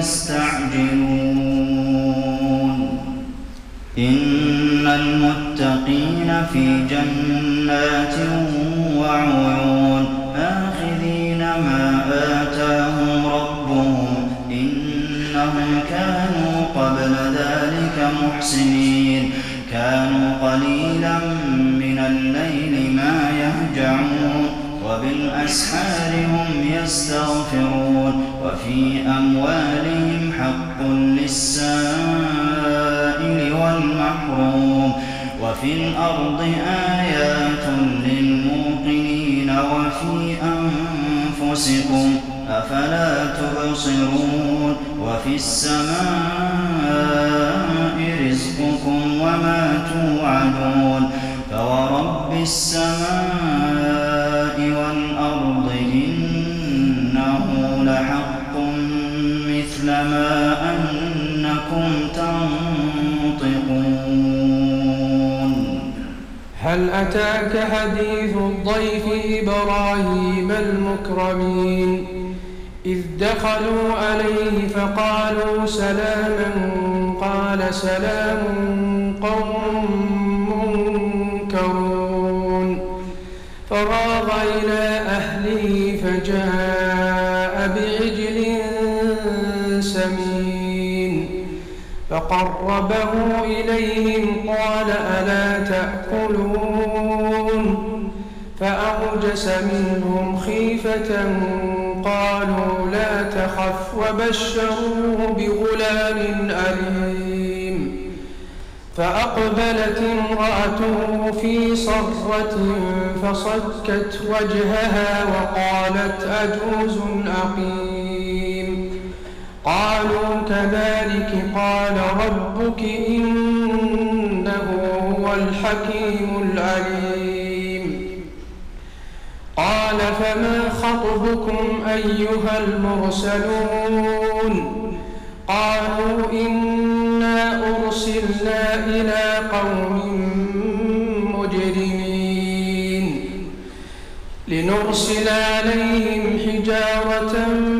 تستعجلون إن المتقين في جنات وعيون. آخذين ما آتاهم ربهم. إنهم كانوا قبل ذلك محسنين. كانوا قليلا من الليل ما يهجعون. وبالأسحار هم يستغفرون. وفي أموالهم حق للسائل والمحروم وفي الأرض آيات للموقنين وفي أنفسكم أفلا تبصرون وفي السماء رزقكم وما توعدون فورب السماء أتاك حديث الضيف إبراهيم المكرمين. إذ دخلوا عليه فقالوا سلاما قال سلام قوم منكرون. فراغ إلى أهله فجاء فقربه إليهم قال ألا تأكلون؟ فأوجس منهم خيفة قالوا لا تخف وبشروه بغلام أليم. فأقبلت امرأته في صرة فصكت وجهها وقالت أجوز أقيم؟ قالوا كذلك قال ربك إنه هو الحكيم العليم. قال فما خطبكم أيها المرسلون؟ قالوا إنا أرسلنا إلى قوم مجرمين. لنرسل عليهم حجارة من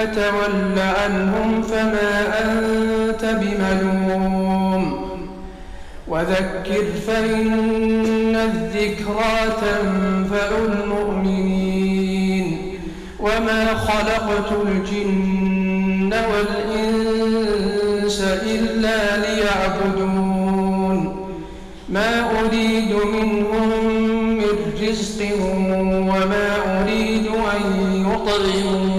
فتول عنهم فما أنت بملوم. وذكر فإن الذكرى تنفع المؤمنين. وما خلقت الجن والإنس إلا ليعبدون. ما أريد منهم من رزق وما أريد أن يطعمون.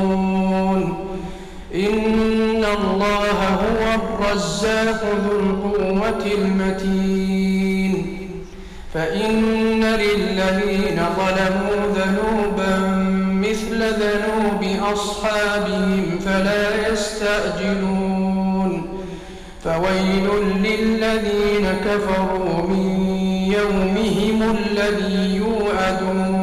الله هو الرزاق ذو القوة المتين. فإن للذين ظلموا ذنوبا مثل ذنوب أصحابهم فلا يستعجلون فويل للذين كفروا من يومهم الذي يوعدون.